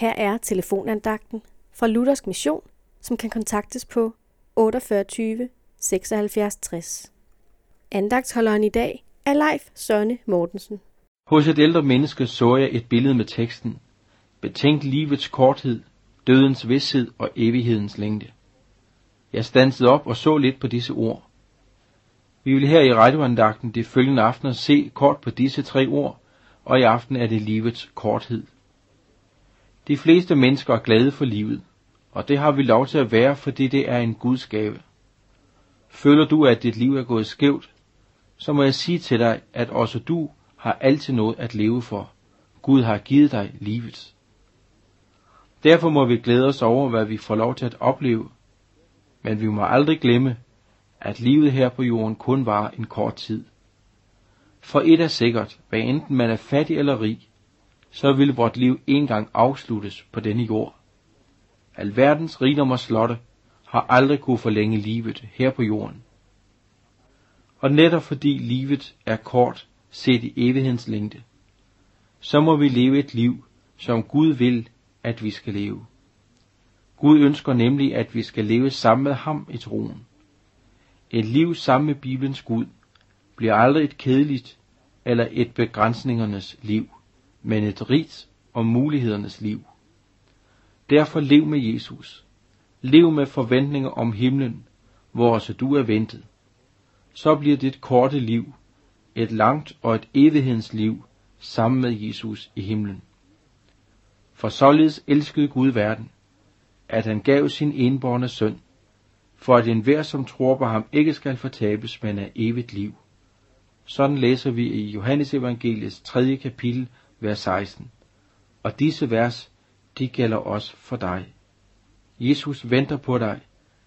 Her er telefonandagten fra Luthersk Mission, som kan kontaktes på 48 76 60. Andagtsholderen i dag er Leif Sønne Mortensen. Hos et ældre menneske så jeg et billede med teksten, Betænk livets korthed, dødens vidshed og evighedens længde. Jeg stansede op og så lidt på disse ord. Vi vil her i radioandagten de følgende aftener se kort på disse tre ord, og i aften er det livets korthed. De fleste mennesker er glade for livet, og det har vi lov til at være, fordi det er en Guds gave. Føler du, at dit liv er gået skævt, så må jeg sige til dig, at også du har altid noget at leve for. Gud har givet dig livet. Derfor må vi glæde os over, hvad vi får lov til at opleve, men vi må aldrig glemme, at livet her på jorden kun var en kort tid. For et er sikkert, hvad enten man er fattig eller rig, så ville vort liv engang afsluttes på denne jord. Alverdens rigdom og slotte har aldrig kunne forlænge livet her på jorden. Og netop fordi livet er kort set i evighedens længde, så må vi leve et liv, som Gud vil, at vi skal leve. Gud ønsker nemlig, at vi skal leve sammen med ham i troen. Et liv sammen med Bibelens Gud bliver aldrig et kedeligt eller et begrænsningernes liv, men et rigt og mulighedernes liv. Derfor lev med Jesus. Lev med forventninger om himlen, hvor også du er ventet. Så bliver dit korte liv et langt og et evighedens liv sammen med Jesus i himlen. For således elskede Gud verden, at han gav sin enborne søn, for at enhver, som tror på ham, ikke skal fortabes, men af evigt liv. Sådan læser vi i Johannes evangeliets 3. kapitel, vers 16. Og disse vers, de gælder også for dig. Jesus venter på dig,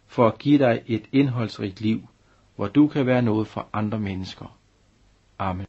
for at give dig et indholdsrigt liv, hvor du kan være noget for andre mennesker. Amen.